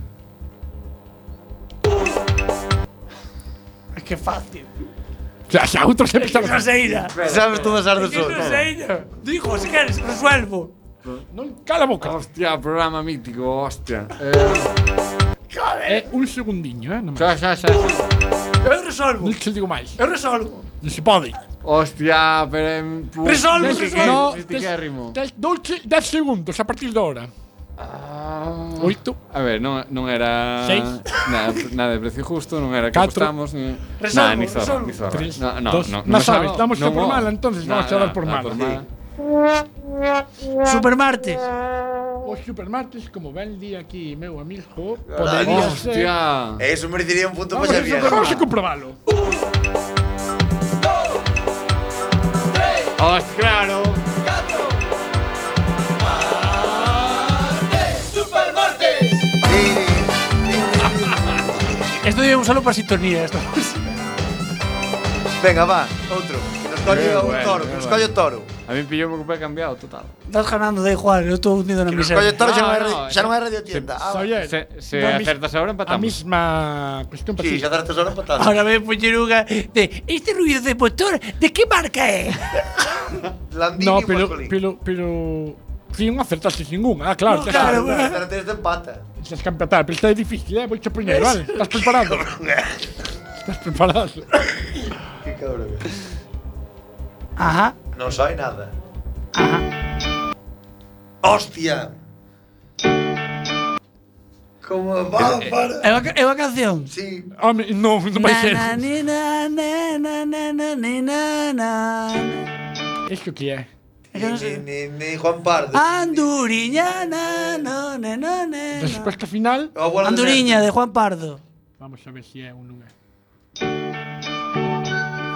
Que fácil. Xa, xa, outro sempre sabes. Non sei. Sabes todas as dos outros. Digo, se queres, resuelvo. Non cala boca. Hostia, programa mítico, hostia. Eh... Joder. É un segundiño, eh? Xa, xa, xa. Eu resolvo. Non te digo máis. Eu resolvo. Non se pode. Hostia, pero en. Resolve, resolve. No, des, des, 10 segundos a partir de ahora. Ah, Oito. A ver, non, non era Seis. nada, nada de precio justo, non era que Catro. apostamos ni, resolvo, nada, ni zorra, resolvo. ni zorra. Tres, no, no, dos. no, no, no sabes, damos no, por mala, entonces nah, vamos a dar por nah, mala. Mal. Supermartes. O supermartes, como ven día aquí, meu amigo, podería Hostia. ser... Hostia. Eso merecería un punto para Xavier. Vamos a comprobalo. Uh. ¡Os claro! ¡Supermartes! Esto debe usarlo para sintonía, Venga, va, outro. Que nos colle o toro, que nos colle o toro. A mí me pilló porque fue cambiado, total. Estás ganando, da igual, yo estoy hundido en el miseria. proyectores ya no, hay, ah, no, ya no hay radiotienda. Ah, Oye, se, se acertas ahora empatamos. La misma cuestión para Sí, si acertas ahora empatamos. Ahora me Pucheruga de este ruido de motor, ¿de qué marca es? Landini no, pero, pero, pero, pero si non acertaste ninguna, ah, claro. No, claro, claro. Acertaste de empata. Estás campeonato, pero está difícil, eh, voy a primero, vale. Estás preparado. Eh. Estás preparado. qué cabrón. Ajá. No soy nada. Ajá. ¡Hostia! Como va para. É uma, é uma canção? Sim. Ah, não, não vai ser. Isso que é. Ni, ni, ni, Juan Pardo. Anduriña, na, no, na, na, na. Respuesta final. Anduriña, de Juan Pardo. Vamos a ver si es un lugar.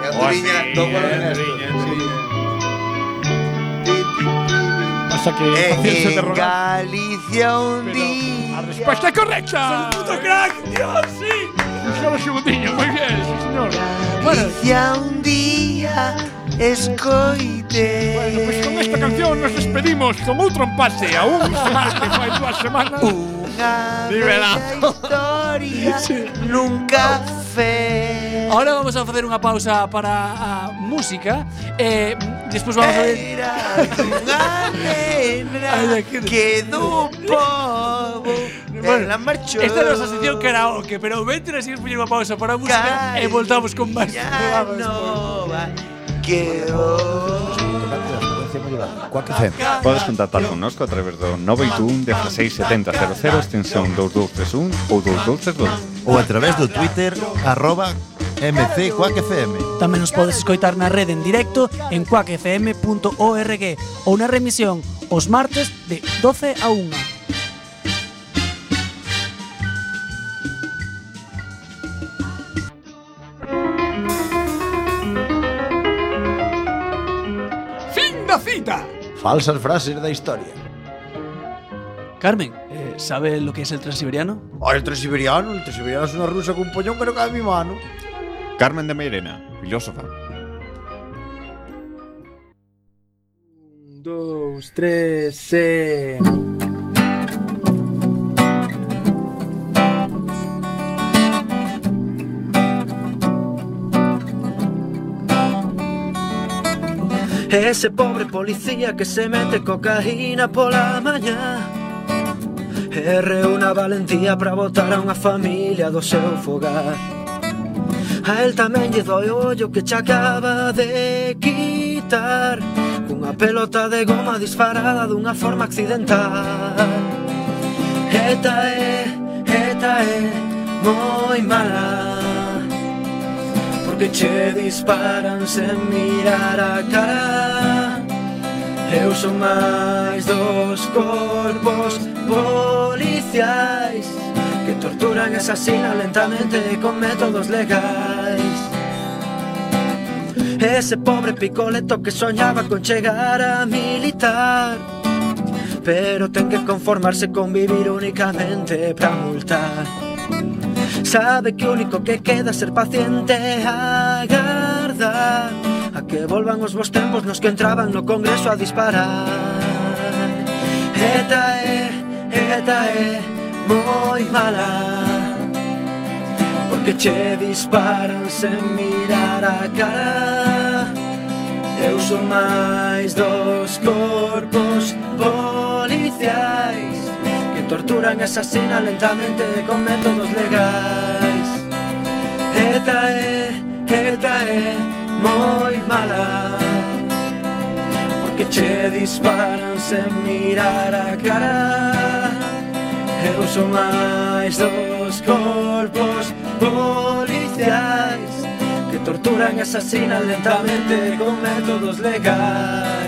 Anduriña, oh, sí, Anduriña, Anduriña. Sí. pasa que en de rogar. Galicia un Pero día. A resposta é correcta. Son puto crack, Dios, sí. Solo segundiño, moi bien, sí, señor. Galicia bueno. un día escoite. Bueno, pois pues con esta canción nos despedimos con outro empate a un que fai dúas semanas. Unha Liberado. historia sí. nunca fe. Ahora vamos a facer unha pausa para a música e eh, despois vamos a ver Era que do povo bueno, la marchou. Esta é a nosa sección karaoke, pero vente a seguir poñer unha pausa para a música e voltamos con máis. programas no va, que do Coa que. Podes contactar connosco a través do 921 1670 00 extensión 2231 ou 2232 ou a través do Twitter arroba MC Quack FM. Tamén nos podes escoitar na rede en directo en quackfm.org ou na remisión os martes de 12 a 1. Falsas frases da historia. Carmen, eh, ¿sabe lo que es el transiberiano? Ah, oh, el transiberiano, el transiberiano es una rusa con un pollón que no cabe en mi mano. Carmen de Meirena, filósofa. Un, dous, tres, e... Ese pobre policía que se mete cocaína pola mañá Erre una valentía para botar a unha familia do seu fogar A el tamén lle doi o ollo que che acaba de quitar Cunha pelota de goma disparada dunha forma accidental Eta é, eh, eta é eh, moi mala. Porque che disparan sen mirar a cara Eu eh, son máis dos corpos policiais. Torturan e asasinan lentamente con métodos legais Ese pobre picoleto que soñaba con chegar a militar Pero ten que conformarse con vivir únicamente pra multar. Sabe que o único que queda é ser paciente e agardar A que volvan os bons tempos nos que entraban no congreso a disparar. Eta é, eta é moi mala Porque che disparan sen mirar a cara Eu son máis dos corpos policiais Que torturan e asasinan lentamente con métodos legais. Eta é, eta é moi mala Porque che disparan sen mirar a cara Eu son máis dos corpos policiais Que torturan e asasinan lentamente con métodos legais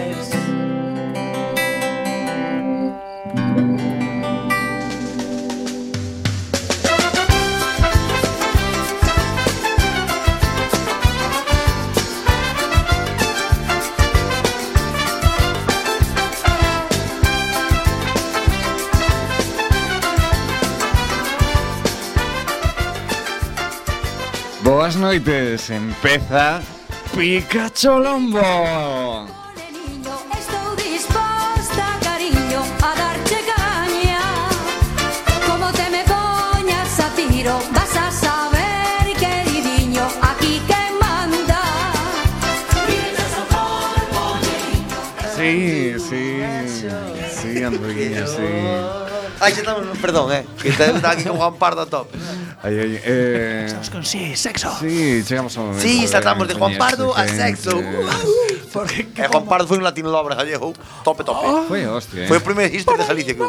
noites, empeza Pikachu Lombo. Estou disposta, cariño, a darte caña Como te me poñas a tiro Vas a saber, queridinho Aquí quen manda Sí, sí. Sí, Androguinha, sí. Xa estamos, perdón, eh. Que aquí con Juan Pardo a tope. Ay, ay, eh, Estamos con sí, sexo. sí, chegamos ao momento. Sí, saltamos de Juan Pardo a sexo. Porque E Juan Pardo foi un latino lobre gallego, tope, tope. Foi hostia, eh. Foi o primeiro hister de Galicia que.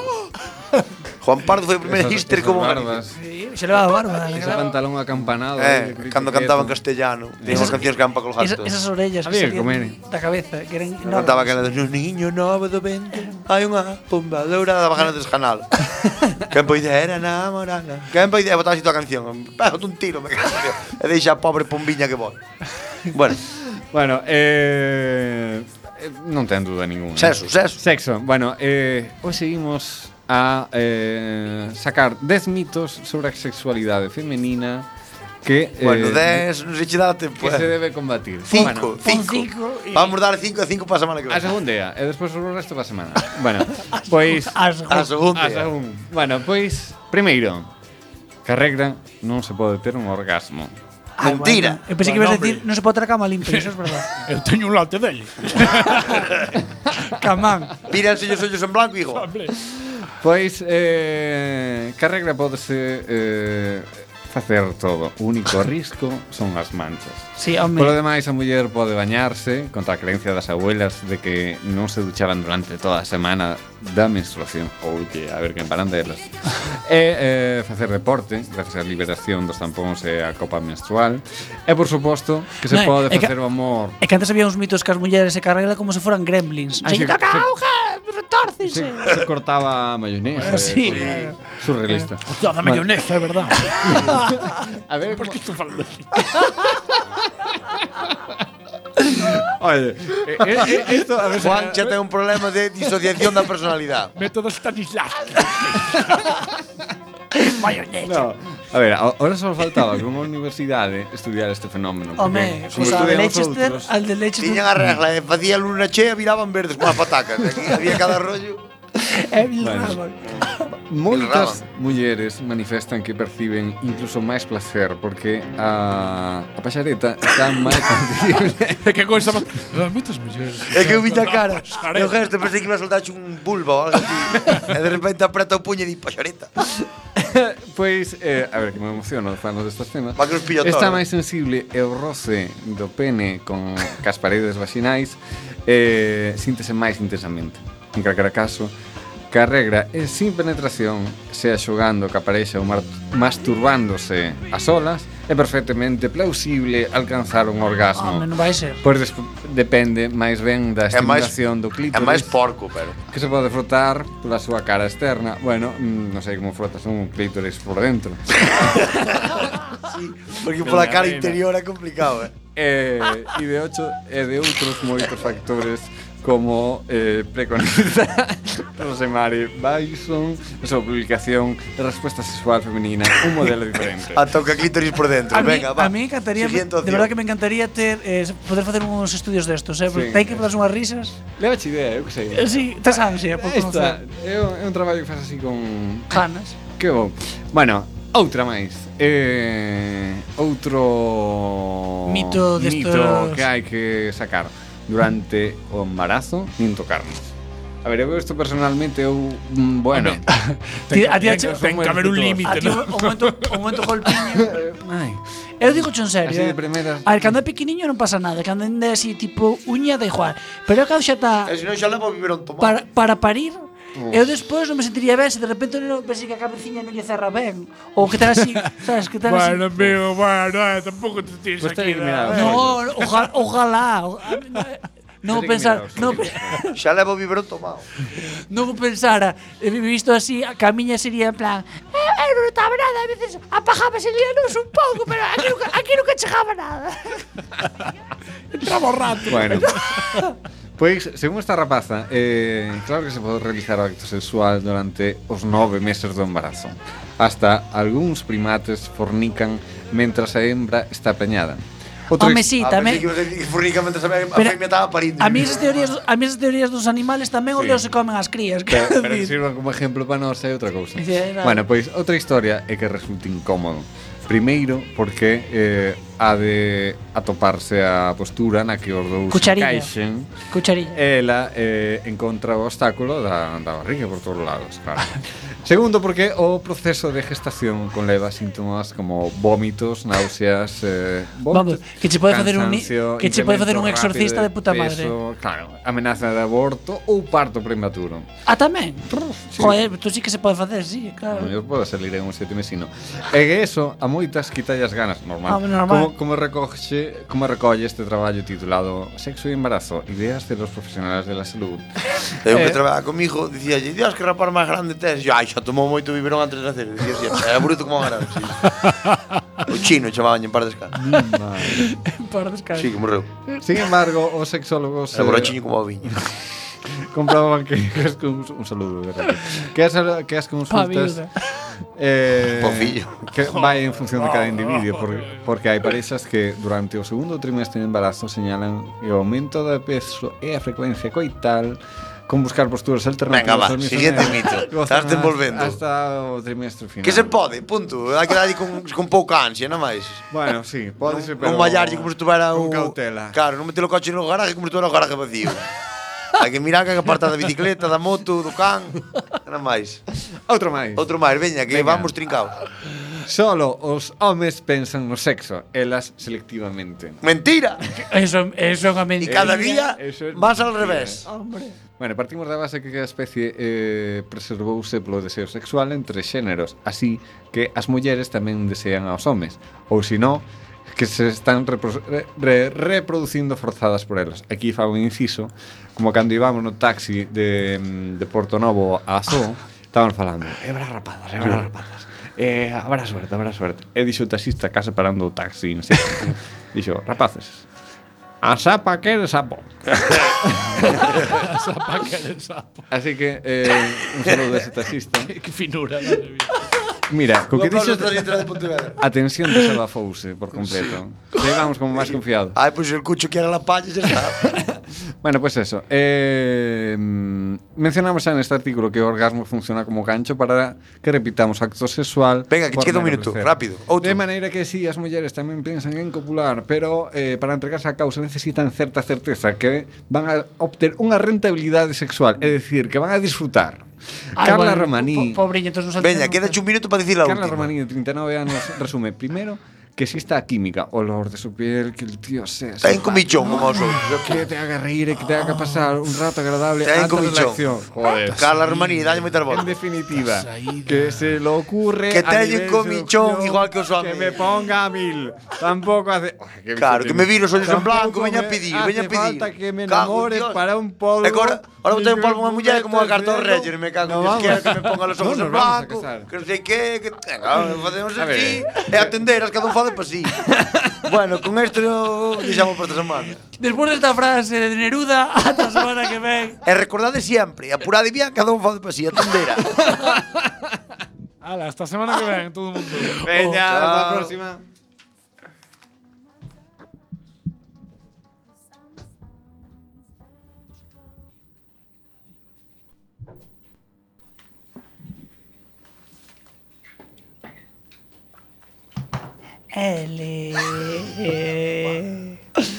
Juan Pardo foi o primeiro hipster como barbas. Sí, se levaba barba. Ese pantalón acampanado. Eh, eh cando cantaba en castellano. Esas cancións que van para colgar. Esa, esas orellas que salían da cabeza. Que eran enormes. Cantaba que era de un niño novo do vento. Hai unha pomba dourada bajando de descanal. Quen poidera namorala. Quen poidera botaba así toda a canción. Pego un tiro, me cago. E deixa a pobre pombiña que vou. Bueno. bueno, eh... eh non ten dúda ninguna. Sexo, sexo. Sexo. Bueno, eh, hoxe seguimos a eh, sacar 10 mitos sobre a sexualidade femenina que eh, Bueno, eh, non sei che dá tempo. Que eh. se debe combatir. Cinco, bueno, cinco. cinco y... Vamos dar 5 e 5 para a semana que vem. A segunda día, e despois o resto para a semana. bueno, pois a segunda. A segunda. Bueno, pois primeiro, que a regra non se pode ter un orgasmo. Ah, Mentira. Bueno. Eu pensei que ibas a decir, non se pode ter a cama limpia, iso é verdad. Eu teño un latte dele. Camán. Píranse os ollos en blanco, hijo. Pois, eh, que regra podese eh, facer todo. O único risco son as manchas. Sí, home. Por demais, a muller pode bañarse contra a creencia das abuelas de que non se duchaban durante toda a semana da menstruación. Ou que a ver que paran delas e eh, facer reporte gracias á liberación dos tampóns e a copa menstrual. E por suposto que se no, pode é, facer o amor. é que antes había uns mitos que as mulleres se carregla como se foran gremlins. Ay, se, se, se, se, cortaba a mayonesa ah, sí, claro. surrealista. Eh, hostia, da mayonesa, é verdad. A ver, por que estou falando Oye, eh, eh, esto, a ver, Juan xa ten un problema de disociación da personalidade. Método Stanislavski. Mayonesa. No. A ver, ahora só faltaba que unha universidade estudiar este fenómeno. Home, pues al de Leicester, outros, al de Leicester. Tiñan a regla, eh, facía luna chea, viraban verdes coa patacas. Aquí había cada rollo. É eh, bueno, Moitas mulleres manifestan que perciben incluso máis placer porque a, a paxareta está máis sensible. é que con máis... Moitas mulleres... É que eu vi a cara. Eu gesto pensei que iba a un bulbo ou algo así. e de repente apreta o puño e di paxareta. pois, eh, a ver, que me emociono falando desta escena. Va que Está máis sensible e o roce do pene con cas paredes vaxinais eh, síntese máis intensamente. En calquera caso, que a regra é sin penetración, sea xogando que aparexa ou masturbándose a solas, é perfectamente plausible alcanzar un orgasmo. Home, non vai ser. Pois depende máis ben da estimulación é máis, do clítoris. É máis porco, pero. Que se pode frotar pola súa cara externa. Bueno, mm, non sei como frotas un clítoris por dentro. sí, porque pola cara interior é complicado, eh. E, e de, ocho, e de outros moitos factores como eh, preconiza Rosemary Bison na súa publicación de resposta sexual femenina, un modelo diferente. a toca clítoris por dentro, a venga, mí, va. A mí encantaría, Siguiente de verdad que me encantaría ter, eh, poder facer uns estudios destos, eh, porque sí. hai que dar unhas risas. Leva che idea, eu que sei. Eh, sí, tes ansia por conocer. É un, é un traballo que faz así con... Ganas. Que bom. Bueno, Outra máis eh, Outro Mito, destos... mito que hai que sacar durante o embarazo nin tocarnos. A ver, eu isto personalmente eu mm, bueno. Ti a ti ten que haber un límite, ¿no? Un momento, un momento golpiño. Ai. Eu digo en serio. Así de eh. primeira. A ver, cando é pequeniño non pasa nada, cando é así tipo uña da igual. Pero cando xa está E se non xa levo biberón tomado. Para para parir Eu despois non me sentiría ben se de repente non pensei que a cabeciña non lle cerra ben ou que tal así, sabes, que tal así. Bueno, amigo, bueno, eh, tampouco te tires aquí. Da, no, ojalá, ojalá. Non eh, pensar, non xa levo o vibrón tomado. Non pensara, pensar, visto así, a camiña sería en plan, eu non estaba nada, a veces apagábase a luz un pouco, pero aquí nunca, aquí nunca chegaba nada. Entraba o rato. Bueno. Pois, según esta rapaza, eh, claro que se pode realizar o acto sexual durante os nove meses do embarazo. Hasta algúns primates fornican mentras a hembra está peñada. Outro Home, sí, ah, tamén. Fornica mentre a pero, feimia estaba parindo. A mí esas teorías, a mí esas teorías dos animales tamén sí. os se comen as crías. Pero, pero que sirvan como exemplo para nós é outra cousa. Sí. Bueno, pois outra historia é que resulta incómodo. Primeiro, porque eh, a de atoparse a postura na que os dous Cucharilla. caixen. Cucharilla. Ela eh, encontra o obstáculo da, da barriga por todos lados, claro. Segundo, porque o proceso de gestación conleva síntomas como vómitos, náuseas, eh, vómitos, Vamos, que che pode facer un que che pode facer un exorcista de, de puta madre. Peso, claro, amenaza de aborto ou parto prematuro. Ah, tamén. Sí. Joder, tú sí que se pode facer, sí, claro. Non, eu podo salir en un sete mesino. E que eso a moitas quitallas ganas, normal. Ah, normal. Como como, como, recoxe, como recolle este traballo titulado Sexo e embarazo, ideas de los profesionales de la salud. Eu que eh, traballaba comigo, dicía Dios, que rapaz máis grande tes E ai, xa tomou moito biberón antes de nacer Dicía, sí, é bruto como grande sí. O chino chamaban en par de escalas. En par de escalas. Sí, que morreu. Sin embargo, os sexólogos se... eh, borrachiño como o viño compraban que as con un, saludo de eh, que as, que as consultas eh, que vai en función de cada individuo porque, porque hai parexas que durante o segundo trimestre de embarazo señalan o aumento de peso e a frecuencia coital con buscar posturas alternativas. Venga, va, siguiente mito. Estás envolvendo. Hasta o trimestre final. Que se pode, punto. Hai que dar con, con pouca ansia, non máis. Bueno, sí, pode ser, pero... Non vallarlle como se tuvera o... Con cautela. Claro, non meter o coche no garaje como se tuvera o garaje vacío. Hai que mirar que aparta da bicicleta, da moto, do can, nada máis. Outro máis. Outro máis, veña, que veña. vamos trincados. Solo os homes pensan no sexo, elas selectivamente. Mentira. Eso, eso é unha mentira. E cada día eso vas al revés. Hombre. Bueno, partimos da base que a especie eh, preservouse polo deseo sexual entre xéneros, así que as mulleres tamén desean aos homes, ou senón, que se están repro re reproducindo forzadas por elas. Aquí fago un inciso, como cando íbamos no taxi de, mm, de Porto Novo a Só, ah. estaban falando, eh, hebras rapazas, hebras eh, rapadas. Eh, habrá suerte, habrá suerte. E dixo o taxista case parando o taxi, non sei. dixo, rapaces, a sapa quere sapo. a sapa eres sapo. Así que, eh, un saludo dese taxista. que finura, madre mía. Mira, co que dixo A tensión desabafouse por completo. Sí. Llegamos como máis confiado. Ai, pois pues, el cucho que era la palla xa está. Bueno, pues eso. Eh, mencionamos xa neste artículo que o orgasmo funciona como gancho para que repitamos acto sexual. Venga, que queda un minuto, rápido. Outro. De maneira que si sí, as mulleres tamén pensan en copular, pero eh, para entregarse a causa necesitan certa certeza que van a obter unha rentabilidade sexual, é dicir, que van a disfrutar. Ay, Carla bueno, Romaní. Po, pobre, entonces nos Veña, queda un minuto para dicir a Carla última. Carla Romaní, de 39 anos, resume. Primero, que exista a química, olor de su piel, que el tío sea... Ten comichón como os outros. Que te haga reír e que te haga pasar un rato agradable Ten antes comichón. acción. Joder. Carla Romaní, dalle moitas En definitiva, que se lo ocurre... Que a teña nivel un comichón seducción, igual que os Que homes. me ponga a mil. Tampoco hace... Ay, qué Claro, que me vi los ollos en Tampoco blanco, veña a me pedir, veña a pedir. falta que me Cago en enamore Dios. para un polvo. E agora, ahora botei un polvo a unha muller como a cartón reyes, me cago, no, que que me ponga los ojos no, en nos vamos a blanco, casar. que non sei que, que... Venga, facemos A ver. así, e atender, as cada un pode, pois pa si. bueno, con isto deixamos para esta semana. Despois desta frase de Neruda, ata a semana que ven. E recordade sempre, apurade bien, cada un fode pois pa si, a. Ala, hasta semana que ven, todo mundo. Veña, oh, hasta a próxima. L. E.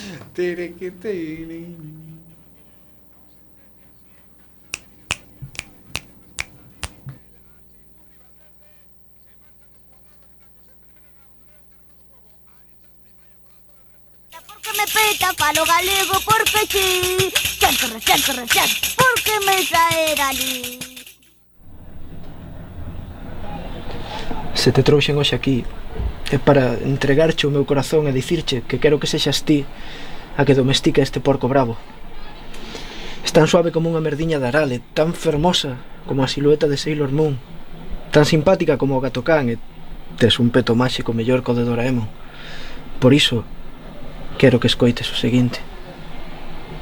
peta palo galego porque sí. Chan, corre, chan, corre, chan, porque me sae dali. Se te trouxen hoxe aquí é para entregarche o meu corazón e dicirche que quero que sexas ti a que domestica este porco bravo. Es tan suave como unha merdiña de arale, tan fermosa como a silueta de Sailor Moon, tan simpática como o gato can e tes un peto máxico mellor co de Doraemon. Por iso, quero que escoites o seguinte.